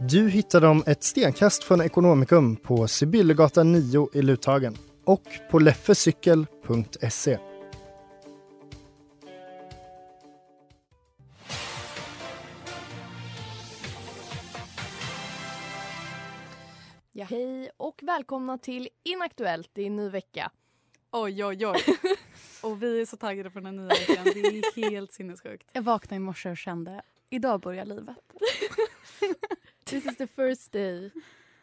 Du hittar dem ett stenkast från Ekonomikum på Sibyllegatan 9 i Luthagen och på leffecykel.se. Ja. Hej och välkomna till Inaktuellt i en ny vecka. Oj, oj, oj. och vi är så taggade på den här nya veckan. Det är helt sinnessjukt. Jag vaknade i morse och kände, idag börjar livet. This is the first day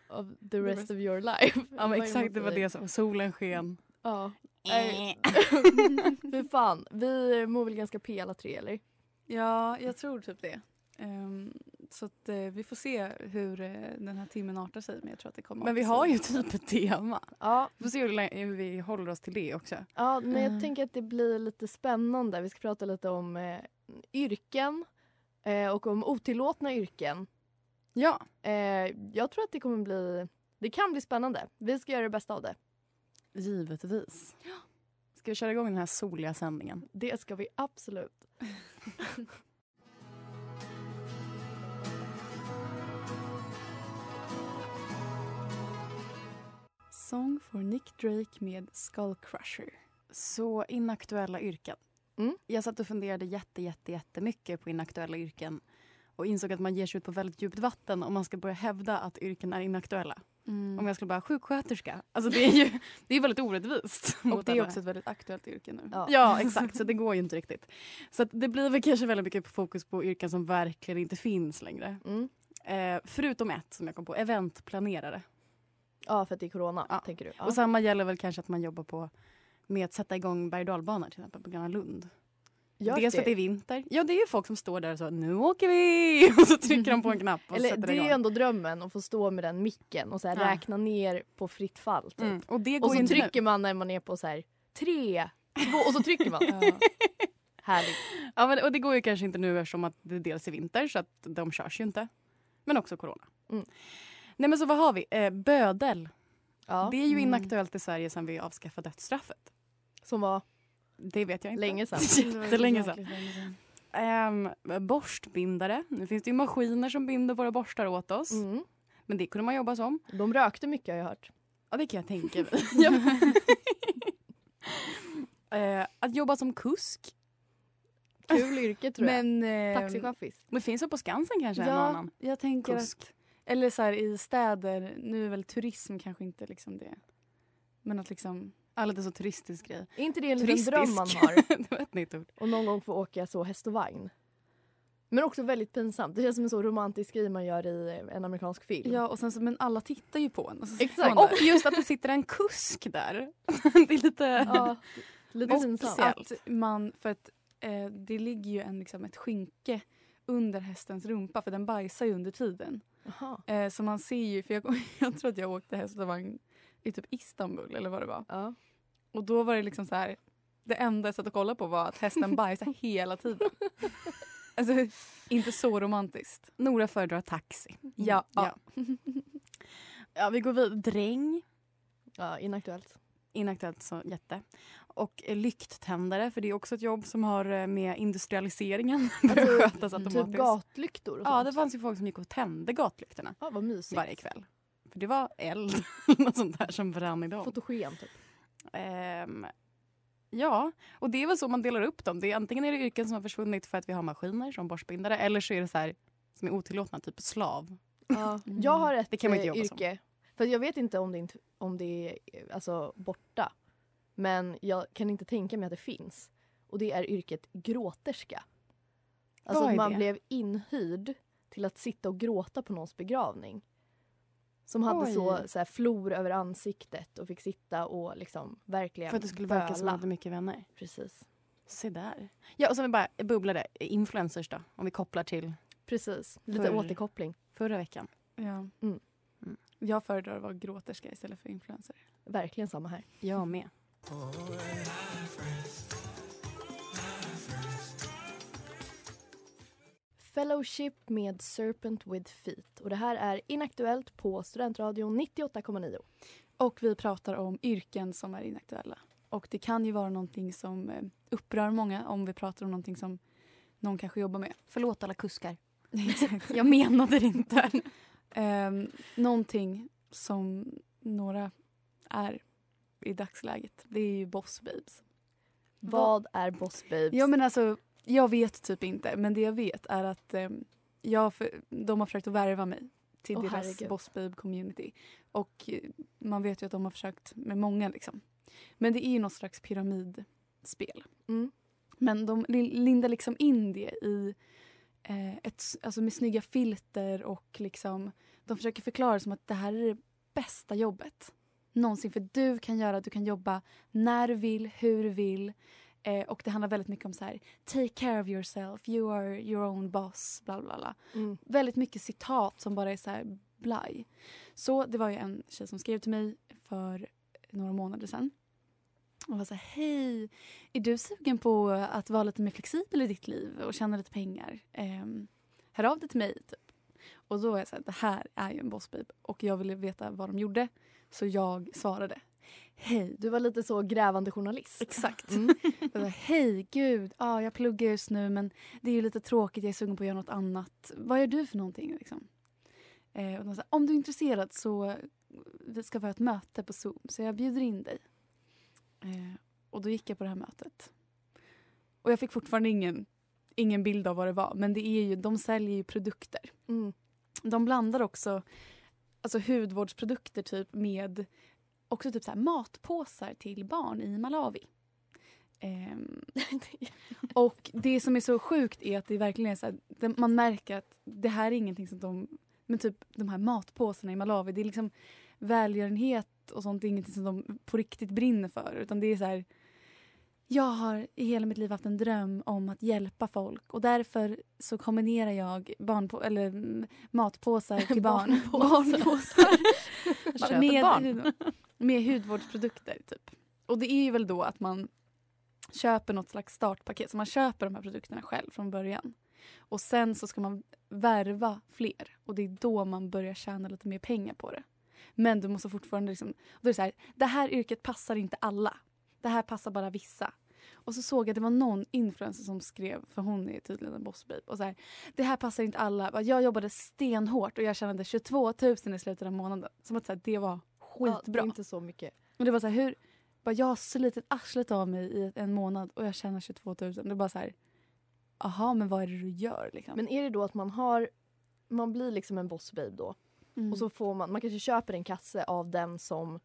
of the rest of your life. Ja, men exakt, det var det som solen sken. Ja. Fy fan, vi mår väl ganska p alla tre eller? Ja, jag tror typ det. Um, så att, uh, vi får se hur uh, den här timmen artar sig. Men jag tror att det kommer Men vi har ju typ ett tema. Ja. Vi får se hur, länge vi håller oss till det också. Ja, men jag tänker att det blir lite spännande. Vi ska prata lite om eh, yrken och om otillåtna yrken. Ja. Eh, jag tror att det kommer bli... Det kan bli spännande. Vi ska göra det bästa av det. Givetvis. Ska vi köra igång den här soliga sändningen? Det ska vi absolut. Sång för Nick Drake med Skull Crusher. Så inaktuella yrken. Mm. Jag satt och funderade jätte, jätte, jättemycket på inaktuella yrken och insåg att man ger sig ut på väldigt djupt vatten om man ska börja hävda att yrken är inaktuella. Mm. Om jag skulle bara sjuksköterska. Alltså det är ju det är väldigt orättvist. Och det är också ett väldigt aktuellt yrke nu. Ja. Ja, exakt. Så det går ju inte riktigt. Så det blir väl kanske väldigt mycket fokus på yrken som verkligen inte finns längre. Mm. Eh, förutom ett som jag kom på, eventplanerare. Ja, för att det är corona, Ja. tänker du? Ja. Och samma gäller väl kanske att man jobbar på med att sätta igång berg och dalbanor till exempel på Gröna Lund. Görs Dels för att det är vinter. Ja, det är ju folk som står där och så nu åker vi! Och så trycker de på en knapp och Eller, sätter det är igång. ju ändå drömmen att få stå med den micken och så här Ja. räkna ner på fritt fall. Typ. Mm. Och det går Och så inte nu. trycker man när man är på så här tre, två och så trycker man. Ja. Härligt. Ja, men, och det går ju kanske inte nu eftersom att det dels är vinter så att de körs ju inte. Men också corona. Mm. Nej men så vad har vi? Eh, bödel. Ja. Det är ju Mm. inaktuellt i Sverige sedan vi avskaffade dödsstraffet. Som var Det vet jag inte. länge sedan. Jättelänge sedan. Ehm, borstbindare. Nu finns det ju maskiner som binder våra borstar åt oss. Mm. Men det kunde man jobba som. De rökte mycket har jag hört. Ja, det kan jag tänka mig. Eh, att jobba som kusk. Kul yrke tror jag. Men, eh, Taxichaffis. Det finns väl på Skansen kanske en ja, annan. jag tänker Kusk. att, eller så här i städer, nu är väl turism kanske inte liksom det. Men att liksom, Ja, lite så turistisk grej. Är inte det en liten dröm man har? det var ett nytt ord. Och någon gång få åka så häst och vagn. Men också väldigt pinsamt. Det känns som en så romantisk grej man gör i en amerikansk film. ja och sen så, men alla tittar ju på en. Och så sitter Exakt. Och just att det sitter en kusk där. det är lite... Ja, lite pinsamt. att man, för att eh, det ligger ju en, liksom, ett skynke under hästens rumpa för den bajsar ju under tiden. Eh, så man ser ju, för jag, jag tror att jag åkte häst och vagn i typ Istanbul eller vad det var. Ja. Och då var det liksom så här, det enda jag satt och kollade på var att hästen bajsade hela tiden. Alltså inte så romantiskt. Nora föredrar taxi. Ja. Ja. ja, vi går vidare. Dräng. ja, inaktuellt. Inaktuellt så jätte. Och eh, lykttändare, för det är också ett jobb som har eh, med industrialiseringen Alltså, skötas automatiskt. Typ gatlyktor och Ja, sånt. det fanns ju folk som gick och tände gatlyktorna Ja, vad mysigt. varje kväll. För det var eld något sånt där som brann i dem. Fotogen typ. Ehm, ja, och det är väl så man delar upp dem. Det är, antingen är det yrken som har försvunnit för att vi har maskiner som borstbindare eller så är det så här som är otillåtna, typ slav. Ja. Jag har ett Det kan man eh, inte jobba som. yrke För jag vet inte om det, inte, om det är eh, alltså, borta. Men jag kan inte tänka mig att det finns. Och det är yrket gråterska. Alltså man blev inhyrd till att sitta och gråta på någons begravning. Som hade så, Oj. så här, flor över ansiktet och fick sitta och liksom verkligen För att det skulle verka som att böla. hade mycket vänner. Precis. Se där. Ja, och så vi bara bubblade. Influencers då, om vi kopplar till Precis. Lite Förr. återkoppling. förra veckan. Ja. Mm. Mm. Jag föredrar att vara gråterska istället för influencer. Verkligen samma här. Jag med. Fellowship med Serpent with Feet. Och det här är Inaktuellt på Studentradion 98,9. Och vi pratar om yrken som är inaktuella. Och det kan ju vara någonting som eh, upprör många om vi pratar om någonting som någon kanske jobbar med. Förlåt alla kuskar. Jag menade det inte. Ehm, någonting som några är i dagsläget. Det är ju boss babes. Vad är Boss Babes? Ja men alltså, jag vet typ inte. Men det jag vet är att ehm, jag för, de har försökt att värva mig till Åh, deras herregud. boss babe community. Och eh, man vet ju att de har försökt med många liksom. Men det är ju något slags pyramidspel. Mm. Men de li- lindar liksom in det i eh, ett, alltså med snygga filter och liksom de försöker förklara som att det här är det bästa jobbet någonsin. För du kan göra, du kan jobba när du vill, hur du vill. Eh, och det handlar väldigt mycket om så här, take care of yourself, you are your own boss, bla bla bla. Mm. Väldigt mycket citat som bara är så här blaj. Så det var ju en tjej som skrev till mig för några månader sedan. Och var så här, hej, är du sugen på att vara lite mer flexibel i ditt liv och tjäna lite pengar? Ehm, hör av dig till mig, typ. Och då var jag så här, det här är ju en boss babe. Och jag ville veta vad de gjorde. Så jag svarade, hej. Du var lite så grävande journalist. Exakt. Mm. Hej gud, ja, jag pluggar just nu men det är ju lite tråkigt, jag är sugen på att göra något annat. Vad gör du för någonting? Liksom? Eh, och de sa, om du är intresserad så vi ska vi ha ett möte på Zoom så jag bjuder in dig. Eh, och då gick jag på det här mötet. Och jag fick fortfarande ingen, ingen bild av vad det var men det är ju, de säljer ju produkter. Mm. De blandar också alltså hudvårdsprodukter typ med också typ så här matpåsar till barn i Malawi. Ehm, och det som är så sjukt är att det verkligen är så här, man märker att det här är ingenting som de, men typ de här matpåsarna i Malawi, det är liksom välgörenhet och sånt, det är ingenting som de på riktigt brinner för utan det är så här jag har i hela mitt liv haft en dröm om att hjälpa folk och därför så kombinerar jag barnpå- eller mm, matpåsar till barn. Barnpåsar. Köper med, barn med hudvårdsprodukter typ. Och det är ju väl då att man köper något slags startpaket. Så man köper de här produkterna själv från början. Och sen så ska man värva fler. Och det är då man börjar tjäna lite mer pengar på det. Men du måste fortfarande liksom... Då är det så här, det här yrket passar inte alla. Det här passar bara vissa. Och så såg jag att det var någon influencer som skrev, för hon är tydligen en boss babe, och så här, det här passar inte alla. Jag jobbade stenhårt och jag tjänade 22 000 i slutet av månaden. Som att så här, det var Ja, det är skitbra. inte så mycket. Och det var så här, hur... Bara, jag har slitit arslet av mig i en månad och jag tjänar 22 000. Det är bara så här... Aha, men vad är det du gör liksom? Men är det då att man har man blir liksom en boss babe då Mm. och så får man, man kanske köper en kasse av den som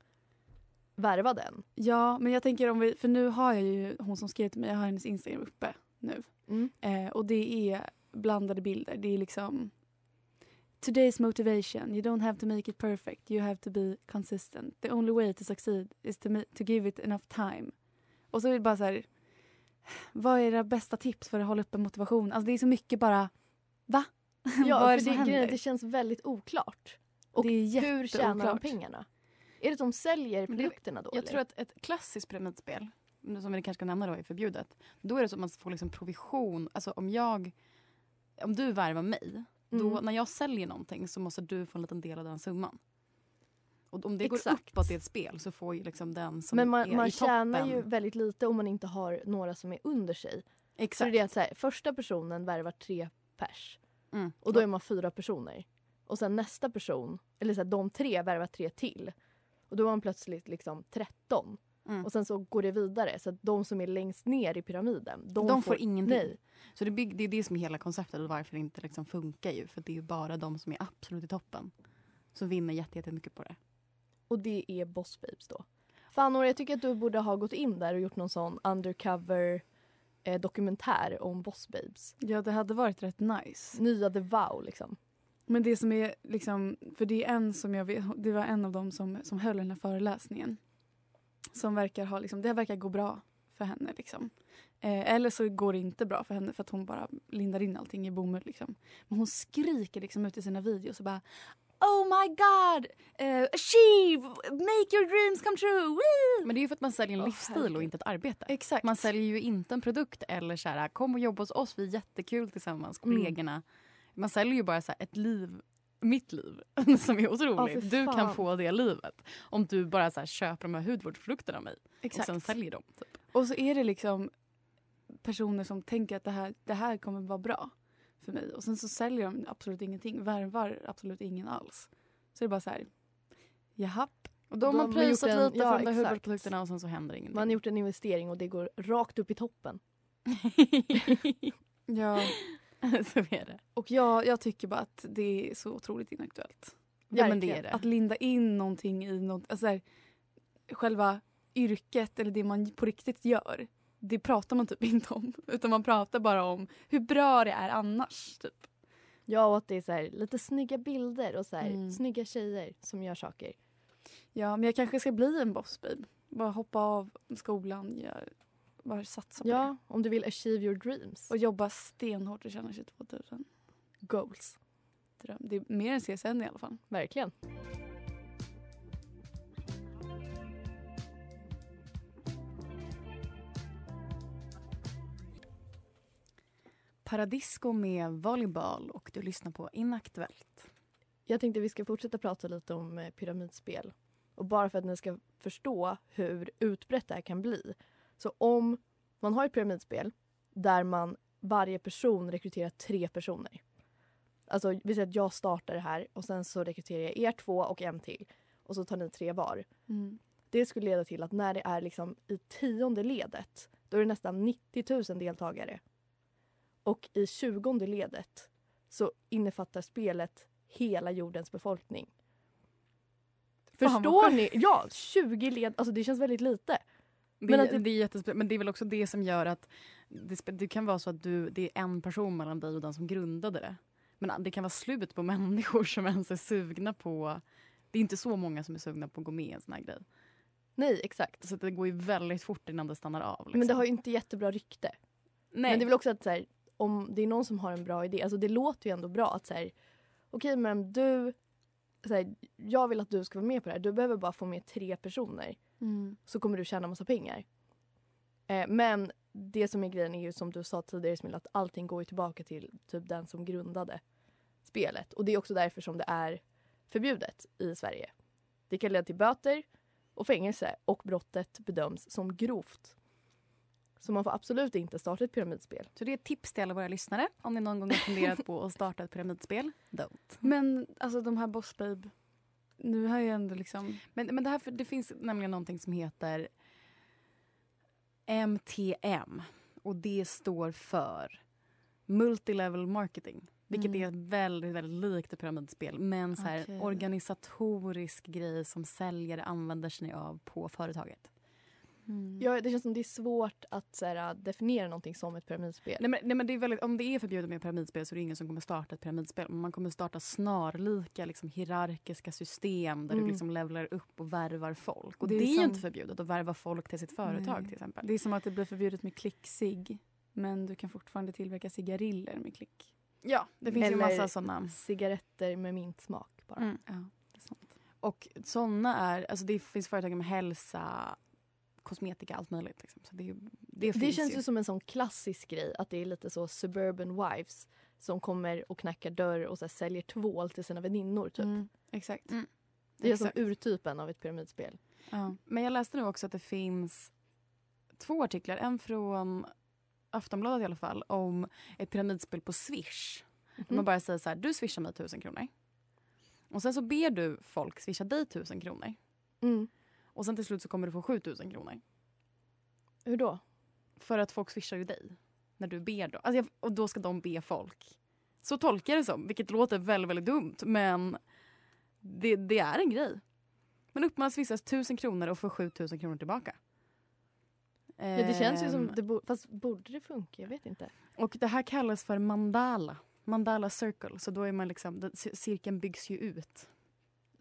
värvar den. Ja, men jag tänker om vi... För nu har jag ju hon som skrev till mig, jag har hennes Instagram uppe nu. Mm. Eh, och det är blandade bilder. Det är liksom... Today's motivation. You don't have to make it perfect. You have to be consistent. The only way to succeed is to, to give it enough time. Och så är det bara så här... Vad är era bästa tips för att hålla uppe motivation? Alltså det är så mycket bara... Va? Ja, vad är för det som det, händer? det känns väldigt oklart. Och det är hur tjänar de pengarna? Är det att de säljer produkterna då? Jag eller? tror att ett klassiskt pyramidspel, som vi kanske ska nämna då är förbjudet. Då är det så att man får liksom provision. Alltså om jag, om du värvar mig, då Mm. när jag säljer någonting så måste du få en liten del av den summan. Och om det går Exakt. uppåt i ett spel så får ju liksom den som Men är man, man i tjänar toppen. ju väldigt lite om man inte har några som är under sig. Så Exakt. det är att så här, första personen värvar tre pers Mm. och då är man fyra personer. Och sen nästa person, eller så här, de tre värvar tre till. Och då är man plötsligt liksom 13. Mm. Och sen så går det vidare så att de som är längst ner i pyramiden, de, De får ingenting. Nej. Så det, det är det som är hela konceptet och varför det inte liksom funkar ju. För det är ju bara de som är absolut i toppen som vinner jätte- jättemycket på det. Och det är Boss Babes då. Fan Nora, jag tycker att du borde ha gått in där och gjort någon sån undercover eh, dokumentär om Boss Babes. Ja, det hade varit rätt nice. Nya The Vow liksom. Men det som är liksom, för det är en som jag vet, det var en av dem som, som höll den här föreläsningen. Som verkar ha, liksom, det verkar gå bra för henne liksom. Eh, eller så går det inte bra för henne för att hon bara lindar in allting i bomull liksom. Men hon skriker liksom ut i sina videos och bara Oh my god! Eh, achieve! Make your dreams come true! Woo! Men det är ju för att man säljer en Åh, livsstil herregud. och inte ett arbete. Exakt. Man säljer ju inte en produkt eller så här, kom och jobba hos oss, vi är jättekul tillsammans, Mm. kollegorna. Man säljer ju bara så här, ett liv, mitt liv, som är otroligt. för du kan få det livet om du bara så här, köper de här hudvårdsprodukterna av mig Exakt. och sen säljer dem. Typ. Och så är det liksom personer som tänker att det här, det här kommer vara bra för mig. Och sen så säljer de absolut ingenting, värvar absolut ingen alls. Så det är bara så här, jahapp. Och då har man prisat lite ja, för de där hudvårdsprodukterna och sen så händer ingenting. Man har gjort en investering och det går rakt upp i toppen. Ja. så är det. Och jag, jag tycker bara att det är så otroligt inaktuellt. Ja men det är det. Att linda in någonting i något, alltså så här, själva yrket eller det man på riktigt gör. Det pratar man typ inte om. Utan man pratar bara om hur bra det är annars. Typ. Ja, och att det är så här, lite snygga bilder och så här, Mm. snygga tjejer som gör saker. Ja, men jag kanske ska bli en boss babe. Bara hoppa av skolan, gör, bara satsa på det. Ja, om du vill achieve your dreams. Och jobba stenhårt och tjäna 22 000. goals. Dröm. Det är mer än CSN i alla fall. Verkligen. Paradisco med volleyboll och du lyssnar på Inaktuellt. Jag tänkte vi ska fortsätta prata lite om eh, pyramidspel. Och bara för att ni ska förstå hur utbrett det här kan bli. Så om man har ett pyramidspel där man varje person rekryterar tre personer. Alltså vi säger att jag startar det här och sen så rekryterar jag er två och en till. Och så tar ni tre var. Mm. Det skulle leda till att när det är liksom i tionde ledet då är det nästan 90 000 deltagare. Och i tjugonde ledet så innefattar spelet hela jordens befolkning. Fan, Förstår ni? Ja, 20 led. Alltså det känns väldigt lite. Det, Men att det- det, är jättespe- men det är väl också det som gör att det, det kan vara så att du, det är en person mellan dig och den som grundade det. Men det kan vara slut på människor som ens är sugna på... Det är inte så många som är sugna på att gå med i en sån här grej. Nej, exakt. Så det går ju väldigt fort innan det stannar av. Liksom. Men det har ju inte jättebra rykte. Nej. Men det är väl också att så här, om det är någon som har en bra idé, alltså det låter ju ändå bra att så här, okej men du, så här, jag vill att du ska vara med på det här, du behöver bara få med tre personer Mm. så kommer du tjäna massa pengar. Eh, men det som är grejen är ju som du sa tidigare Smilla, att allting går ju tillbaka till typ den som grundade spelet. Och det är också därför som det är förbjudet i Sverige. Det kan leda till böter och fängelse och brottet bedöms som grovt. Så man får absolut inte starta ett pyramidspel. Så det är ett tips till alla våra lyssnare. Om ni någon gång har funderat på att starta ett pyramidspel, don't. Men alltså de här boss babe. Nu har jag ändå liksom... Men, men det, här, för det finns nämligen någonting som heter MTM. Och det står för Multilevel Marketing. Vilket Mm. är väldigt, väldigt likt ett pyramidspel. Men så här Okej. organisatorisk grej som säljare använder sig av på företaget. Mm. Ja, det känns som det är svårt att så här, definiera någonting som ett pyramidspel. Nej, men, nej, men det är väldigt, om det är förbjudet med pyramidspel så är det ingen som kommer starta ett pyramidspel. Men man kommer starta snarlika liksom, hierarkiska system där Mm. du liksom levlar upp och värvar folk. Och Det det är är, ju som- inte förbjudet att värva folk till sitt företag Nej. till exempel. Det är som att det blir förbjudet med klicksig. Men du kan fortfarande tillverka cigariller med klick. Ja, det finns ju Eller- massa sådana. Cigaretter med mintsmak bara. Mm. Ja, det är sant. Och såna är, alltså det finns företag med hälsa, kosmetika, allt möjligt. Liksom. Så det, det, Det känns ju. ju som en sån klassisk grej att det är lite så suburban wives som kommer och knackar dörr och så här, säljer tvål till sina väninnor typ. Mm, exakt. Mm. Det är som Exakt. urtypen av ett pyramidspel. Ja. Men jag läste nu också att det finns två artiklar, en från Aftonbladet i alla fall, om ett pyramidspel på Swish. Där Man bara säger så här, du swishar mig tusen kronor. Och sen så ber du folk swisha dig tusen kronor. Mm. Och sen till slut så kommer du få 7000 kronor. Hur då? För att folk swishar ju dig. När du ber då. Alltså jag, och då ska de be folk. Så tolkar jag det som. Vilket låter väldigt, väldigt dumt. Men det, det är en grej. Men Man uppmanas swisha 1000 kronor och får 7000 kronor tillbaka. Ja, det känns ju som, Ehm, det bo, fast borde det funka? Jag vet inte. Och det här kallas för mandala. Mandala circle. Så då är man liksom, cirkeln byggs ju ut.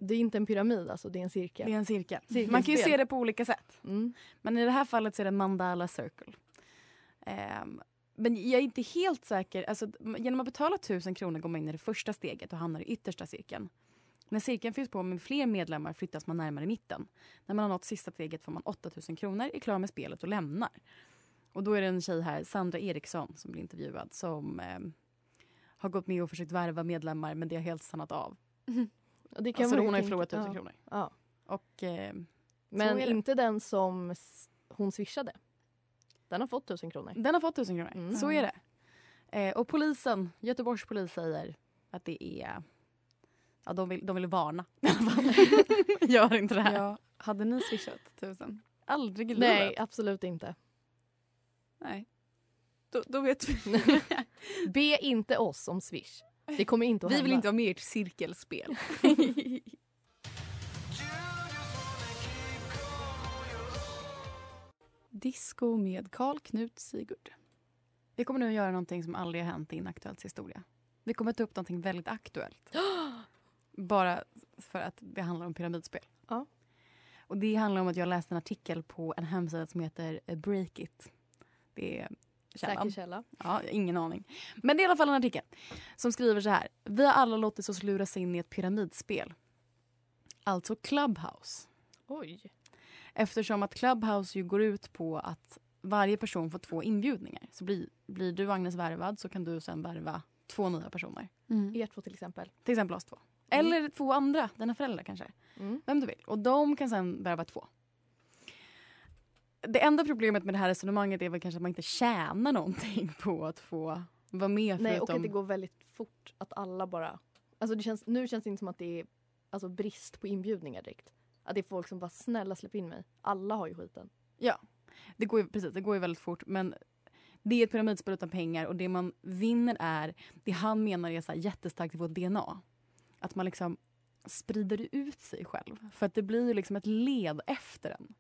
Det är inte en pyramid alltså, det är en cirkel. Det är en cirkel. Cirkelspel. Man kan ju se det på olika sätt. Mm. Men i det här fallet så är det mandala circle. Ehm, men jag är inte helt säker. Alltså, genom att betala 1000 kronor går man in i det första steget och hamnar i yttersta cirkeln. När cirkeln fylls på med fler medlemmar flyttas man närmare mitten. När man har nått sista steget får man 8000 kronor, är klar med spelet och lämnar. Och då är det en tjej här, Sandra Eriksson, som blir intervjuad som ehm, har gått med och försökt värva medlemmar men det har helt stannat av. Och Det kan Alltså hon har ju förlorat 1000 ja. kronor. Ja. Och ehm, Men inte den som hon swishade. Den har fått tusen kronor. Den har fått 1000 kronor. Mm. Så är det. Eh, och polisen, Göteborgs polis säger att det är... Ja, de vill, de vill varna. Gör inte det här. Ja, hade ni swishat tusen? Aldrig i Nej, livet. absolut inte. Nej. Då, då vet vi. Be inte oss om swish. Det kommer inte att Vi hända. vill inte vara med i ert cirkelspel. Disco med Karl Knut Sigurd. Vi kommer nu att göra någonting som aldrig har hänt i Inaktuellts historia. Vi kommer ta upp någonting väldigt aktuellt. Bara för att det handlar om pyramidspel. Ja. Och det handlar om att jag läste en artikel på en hemsida som heter Breakit. Det är Säker källan. källa. Ja, ingen aning. Men det är i alla fall en artikel som skriver så här. Vi har alla låtit oss luras in i ett pyramidspel. Alltså Clubhouse. Oj. Eftersom att Clubhouse ju går ut på att varje person får två inbjudningar. Så blir, blir du Agnes värvad så kan du sen värva två nya personer. Er två till exempel. Till exempel oss två. Eller två andra, dina föräldrar kanske. Mm. Vem du vill. Och de kan sen värva två. Det enda problemet med det här resonemanget är väl kanske att man inte tjänar någonting på att få vara med Nej, och att det går väldigt fort att alla bara... Alltså det känns, nu känns det inte som att det är alltså, brist på inbjudningar direkt. Att det är folk som bara snälla släpp in mig. Alla har ju skiten. Ja, det går ju, precis, det går ju väldigt fort. Men det är ett pyramidspel utan pengar och det man vinner är, det han menar är så här jättestarkt i vårt DNA. Att man liksom sprider ut sig själv. För att det blir ju liksom ett led efter en.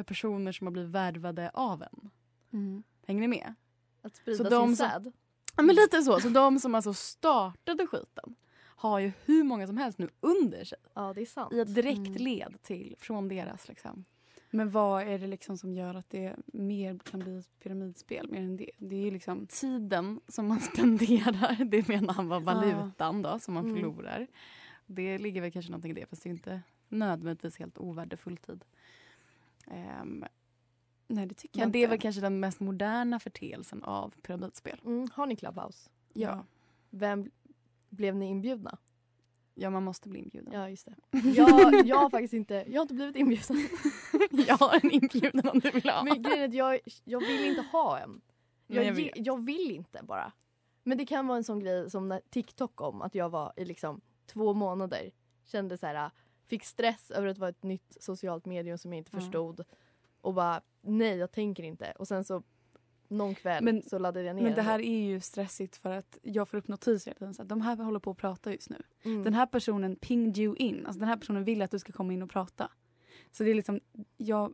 Med personer som har blivit värvade av en. Mm. Hänger ni med? Att sprida de sin som- säd. Ja men lite så. Så de som alltså startade skiten har ju hur många som helst nu under sig. Ja, det är sant. I ett direkt Mm. led till, från deras liksom. Men vad är det liksom som gör att det mer kan bli ett pyramidspel mer än det? Det är ju liksom... tiden som man spenderar, det menar han var valutan då som man Mm. förlorar. Det ligger väl kanske någonting i det fast det är inte nödvändigtvis helt ovärdefull tid. Ehm, Nej, det tycker jag men inte. det är väl kanske den mest moderna förteelsen av pyramidspel. Mm, har ni Clubhouse? Ja. Vem blev ni inbjudna? ja, man måste bli inbjuden. Ja, just det. Jag, jag har faktiskt inte, jag har inte blivit inbjuden. jag har en inbjudan om du vill ha. Men grejen är att jag, jag vill inte ha en. Nej, Jag, jag ge- jag vill inte bara. Men det kan vara en sån grej som när TikTok kom, att jag var i liksom två månader. Kände så här, fick stress över att vara ett nytt socialt medium som jag inte Mm. förstod. Och bara, nej jag tänker inte. Och sen så någon kväll Men- så laddade jag ner Men det här är ju stressigt för att jag får upp notiser hela tiden. Så att de här håller på att prata just nu. Mm. Den här personen pinged you in. Alltså den här personen vill att du ska komma in och prata. Så det är liksom, jag,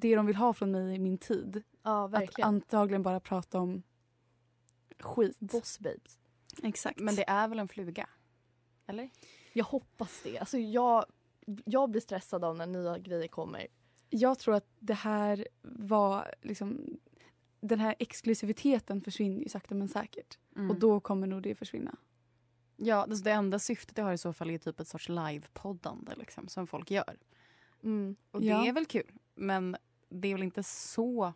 det de vill ha från mig är min tid. ja, Att antagligen bara prata om skit. Boss babes. Exakt. Men det är väl en fluga? Eller? Jag hoppas det. Alltså jag, jag blir stressad av när nya grejer kommer. Jag tror att det här var liksom den här exklusiviteten försvinner ju sakta men säkert. Mm. Och då kommer nog det försvinna. Ja, alltså det enda syftet jag har i så fall är typ ett sorts livepoddande liksom, som folk gör. Mm. Och Ja. det är väl kul. Men det är väl inte så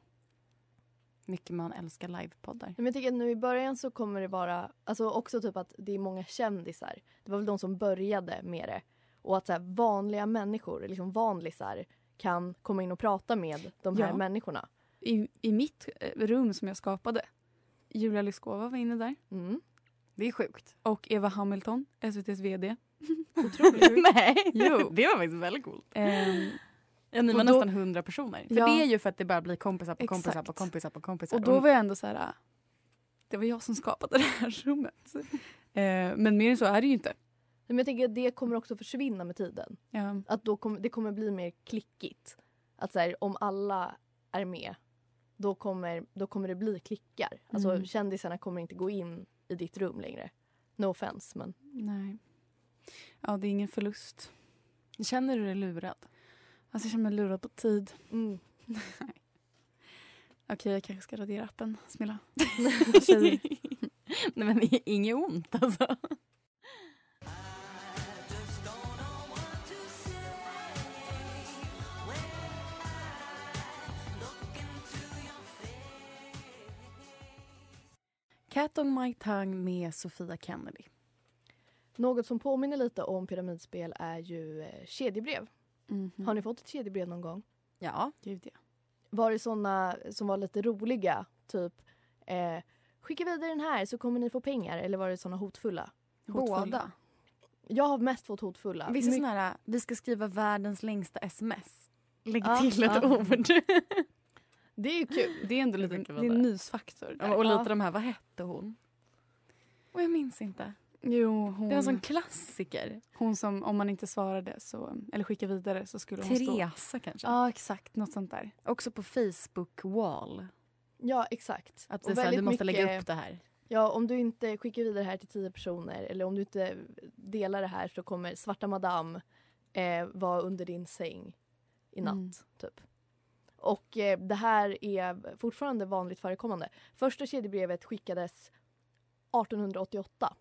mycket man älskar livepoddar. Men jag tycker att nu i början så kommer det vara, alltså också typ att det är många kändisar. Det var väl de som började med det. Och att så här, vanliga människor, liksom vanlisar, kan komma in och prata med de här Ja. människorna. I, I mitt eh, rum som jag skapade. Julia Lyskova var inne där. Mm. Det är sjukt. Och Eva Hamilton, SVTs VD. Nej, Jo. det var faktiskt väldigt coolt. Ehm, Ja, ni var då- nästan hundra personer. För Ja. det är ju för att det bara blir kompisar på kompisar Exakt. på kompisar på kompisar. och då var jag ändå så här... Det var jag som skapade det här rummet. Eh, men mer än så är det ju inte. Men jag tänker att det kommer också försvinna med tiden. Ja. Att då kommer, det kommer bli mer klickigt. Att så här, om alla är med, då kommer, då kommer det bli klickar. Alltså Mm. kändisarna kommer inte gå in i ditt rum längre. No offense, men Nej. Ja, det är ingen förlust. Känner du dig lurad? Alltså jag känner mig lurad på tid. mm. Okej, jag kanske ska radera appen, Smilla. Nej men inget ont alltså. Cat on my tongue med Sofia Kennedy. Något som påminner lite om pyramidspel är ju eh, kedjebrev. Mhm. Har ni fått ett kedjebrev någon gång? Ja. Gud, ja. Var det såna som var lite roliga? Typ eh, skicka vidare den här så kommer ni få pengar. Eller var det såna hotfulla? Båda. Jag har mest fått hotfulla. Vissa My- såna här, vi ska skriva världens längsta sms. Lägg Ja, till ett ja. ord. Det är ju kul. Det är ändå lite, det är en det. mysfaktor. Ja, och lite Ja. de här, vad hette hon? Och jag minns inte. Jo, hon, Det är en sån klassiker. hon som om man inte svarade så, eller skickade vidare så skulle hon stå... Teresa kanske. Ja, exakt. Något sånt där. Också på Facebook wall. Ja, exakt. Att det här, du måste lägga mycket- upp det här. Ja, om du inte skickar vidare det här till tio personer eller om du inte delar det här så kommer svarta madame eh, vara under din säng i natt. Mm. Typ. Och eh, det här är fortfarande vanligt förekommande. Första kedjebrevet skickades 1888.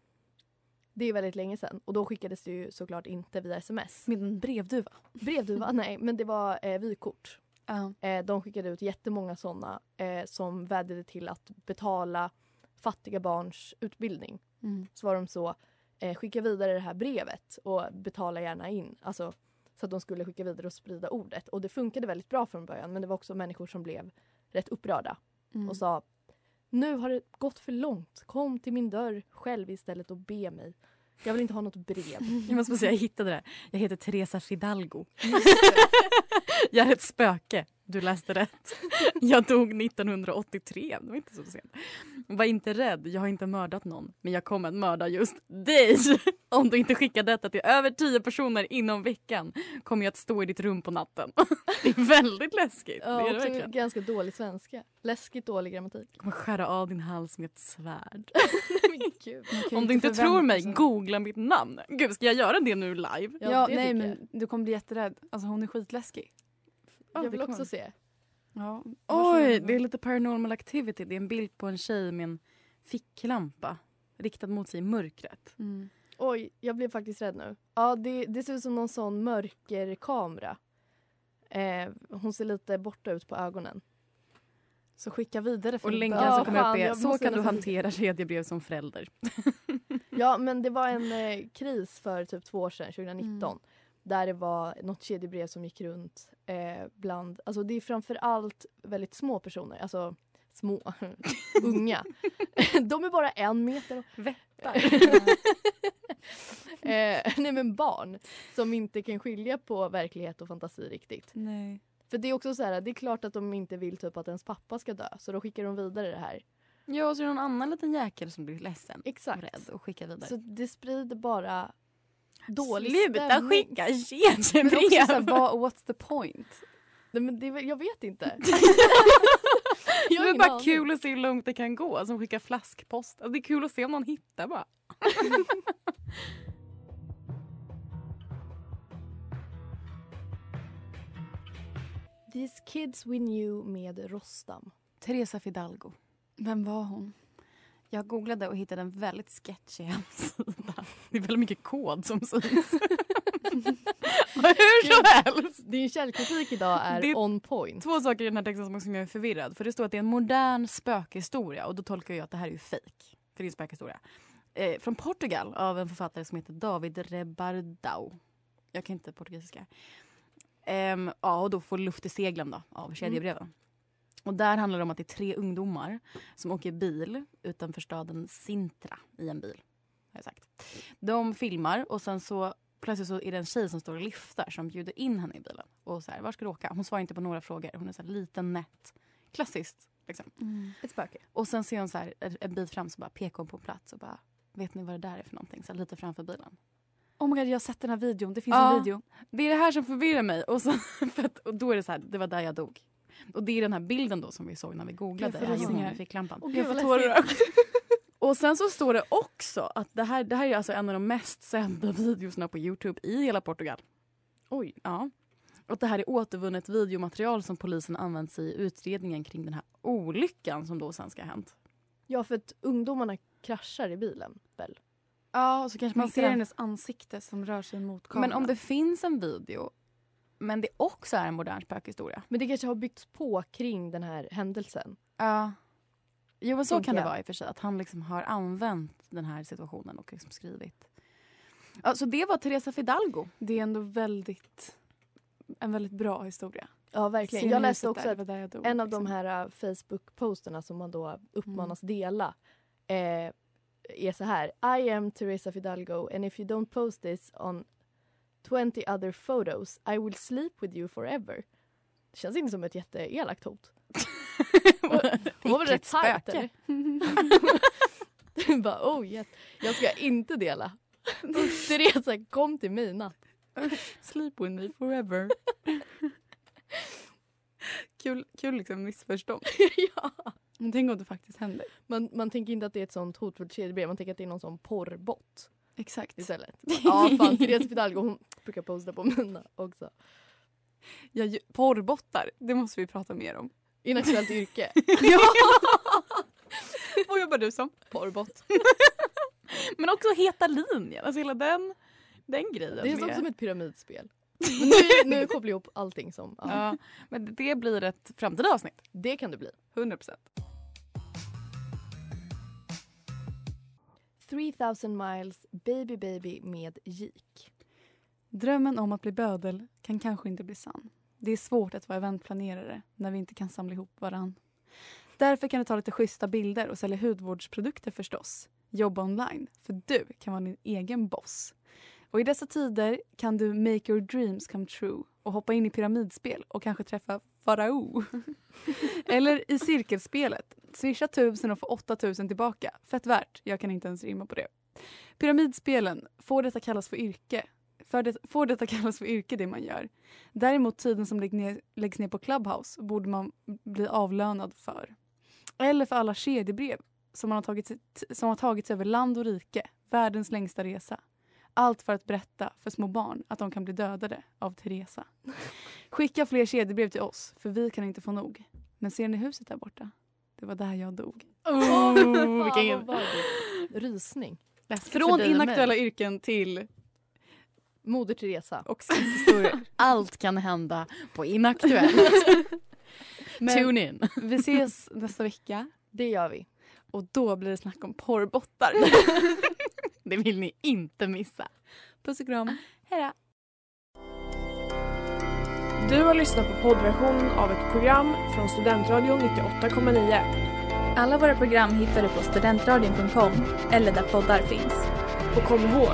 Det är väldigt länge sedan och då skickades det ju såklart inte via sms. Med en brevduva. Brevduva? Nej, men det var eh, vykort. Ja. Eh, de skickade ut jättemånga såna eh, som vädjade till att betala fattiga barns utbildning. Mm. Så var de så, eh, skicka vidare det här brevet och betala gärna in. Alltså, så att de skulle skicka vidare och sprida ordet. Och det funkade väldigt bra från början men det var också människor som blev rätt upprörda Mm. och sa nu har det gått för långt. Kom till min dörr själv istället och be mig. Jag vill inte ha något brev. Jag måste säga, jag hittade det. Jag heter Teresa Fidalgo. jag är ett spöke. Du läste rätt. Jag dog 1983. Det var inte så sent. Var inte rädd. Jag har inte mördat någon. Men jag kommer att mörda just dig. Om du inte skickar detta till över tio personer inom veckan kommer jag att stå i ditt rum på natten. Det är väldigt läskigt. Ja, det är det verkligen. ganska dålig svenska. Läskigt dålig grammatik. Jag kommer skära av din hals med ett svärd. Om du inte tror förvänta mig, sig- googla mitt namn. Gud, ska jag göra det nu live? Ja, Ja, det nej men du kommer bli jätterädd. Alltså hon är skitläskig. Ja, jag vill också se. Ja, Oj, det är lite paranormal activity. Det är en bild på en tjej med en ficklampa riktad mot sig i mörkret. Mm. Oj, jag blev faktiskt rädd nu. Ja, det, det ser ut som någon sån mörkerkamera. Eh, hon ser lite borta ut på ögonen. Så skicka vidare. Och för länken Ja, så kommer upp det. Så kan du hantera kedjebrev som förälder. Ja, men det var en eh, kris för typ två år sedan, 2019. Där det var något kedjebrev som gick runt eh, bland, alltså det är framför allt väldigt små personer, alltså små, unga. De är bara en meter. Vättar. eh, nej men barn som inte kan skilja på verklighet och fantasi riktigt. Nej. För det är också så här, det är klart att de inte vill typ att ens pappa ska dö så då skickar de vidare det här. Ja, och så är det någon annan liten jäkel som blir ledsen och Exakt. rädd och skickar vidare. Så det sprider bara dålig Sluta stämning. skicka Men också så här, kedjebrev! vad, what's the point? Nej, men det, jag vet inte. Det Jag har är bara aning. kul att se hur långt det kan gå. Som skickar flaskpost. Alltså, det är kul att se om någon hittar bara. These kids we knew med Rostam. Teresa Fidalgo. Vem var hon? Jag googlade och hittade en väldigt sketchig hemsida. Det är väldigt mycket kod som syns. Hur som helst. Din källkritik idag är Det- on point. Två saker i den här texten som också gör mig förvirrad. För det står att det är en modern spökhistoria och då tolkar jag att det här är ju fejk. För det är en spökhistoria. Eh, från Portugal av en författare som heter David Rebardau. Jag kan inte portugisiska. Ehm, ja, och då får luft i seglen då, av kedjebreven. Och där handlar det om att det är tre ungdomar som åker bil utanför staden Sintra i en bil. Har jag sagt. De filmar och sen så plötsligt så är det en tjej som står och lyfter som bjuder in henne i bilen. Och så här, var ska du åka? Hon svarar inte på några frågor. Hon är så här liten, nätt. Klassiskt. Liksom. Ett spöke. Och sen ser hon så här, en bit fram så bara pekar hon på en plats och bara Vet ni vad det där är för någonting? Så här, lite framför bilen. Oh my god, jag har sett den här videon. Det finns Ja. en video. Det är det här som förvirrar mig. Och, så, för att, och då är det så här, det var där jag dog. Och det är den här bilden då som vi såg när vi googlade. Jag får rysningar. Jag får tårar. Och sen så står det också att det här, det här är alltså en av de mest sedda videorna på Youtube i hela Portugal. Oj. Ja. Och det här är återvunnet videomaterial som polisen använt sig i utredningen kring den här olyckan som då sen ska ha hänt. Ja, för att ungdomarna kraschar i bilen väl? Ja, och så kanske Man ser den- hennes ansikte som rör sig mot kameran. Men om det finns en video men det också är en modern spökhistoria. Men det kanske har byggts på kring den här händelsen. Ja. Jo men så kan det vara i och för sig. Att han liksom har använt den här situationen och liksom skrivit. Ja, så det var Teresa Fidalgo. Det är ändå väldigt, en väldigt bra historia. Ja, verkligen. Ser Jag läste också där? att dog, en av liksom. de här uh, Facebook-posterna som man då uppmanas dela eh, är så här. I am Teresa Fidalgo and if you don't post this on 20 other photos I will sleep with you forever. Det känns inte som ett jätteelakt hot. Hon var väl rätt tajt eller? bara, oh, yes. Jag ska inte dela. Teresa, kom till mig natt. Sleep with me forever. Kul, kul liksom missförstånd. ja. Men tänk om det faktiskt händer. man, man tänker inte att det är ett sånt hotfullt kedjebrev, man tänker att det är någon sån porrbot Exakt. istället. Ja, fan, Therese Fidalgo hon brukar posta på mina också. Ja, porrbottar, det måste vi prata mer om. Inaktuellt yrke. ja! Vad jobbar du som? Porrbot. Men också Heta linjen. Alltså hela den, den grejen. Det känns med- som ett pyramidspel. Men nu, nu kopplar jag ihop allting som... Ja, Ja, men det blir ett framtida avsnitt. Det kan det bli. 100 procent. 3000 miles Baby Baby med Jik. Drömmen om att bli bödel kan kanske inte bli sann. Det är svårt att vara eventplanerare när vi inte kan samla ihop varann. Därför kan du ta lite schyssta bilder och sälja hudvårdsprodukter förstås. Jobba online, för du kan vara din egen boss. Och i dessa tider kan du make your dreams come true och hoppa in i pyramidspel och kanske träffa farao. Eller i cirkelspelet. Swisha tusen och få 8000 tillbaka. Fett värt. Jag kan inte ens rimma på det. Pyramidspelen, får detta kallas för yrke? För det, får detta kallas för yrke det man gör? Däremot tiden som lägg ner, läggs ner på Clubhouse borde man bli avlönad för. Eller för alla kedjebrev som, man har tagit, som har tagits över land och rike. Världens längsta resa. Allt för att berätta för små barn att de kan bli dödade av Teresa. Skicka fler kedjebrev till oss, för vi kan inte få nog. Men ser ni huset där borta? Det var där jag dog. Oh, vilken? Rysning. läskigt Från inaktuella yrken till Moder Teresa. och historier. Allt kan hända på Inaktuellt. Men Tune in. vi ses nästa vecka Det gör vi. och då blir det snack om porrbottar. Det vill ni inte missa. Puss och kram. Hej då. Du har lyssnat på poddversion av ett program från Studentradion 98,9. Alla våra program hittar du på studentradion.com eller där poddar finns. Och kom ihåg,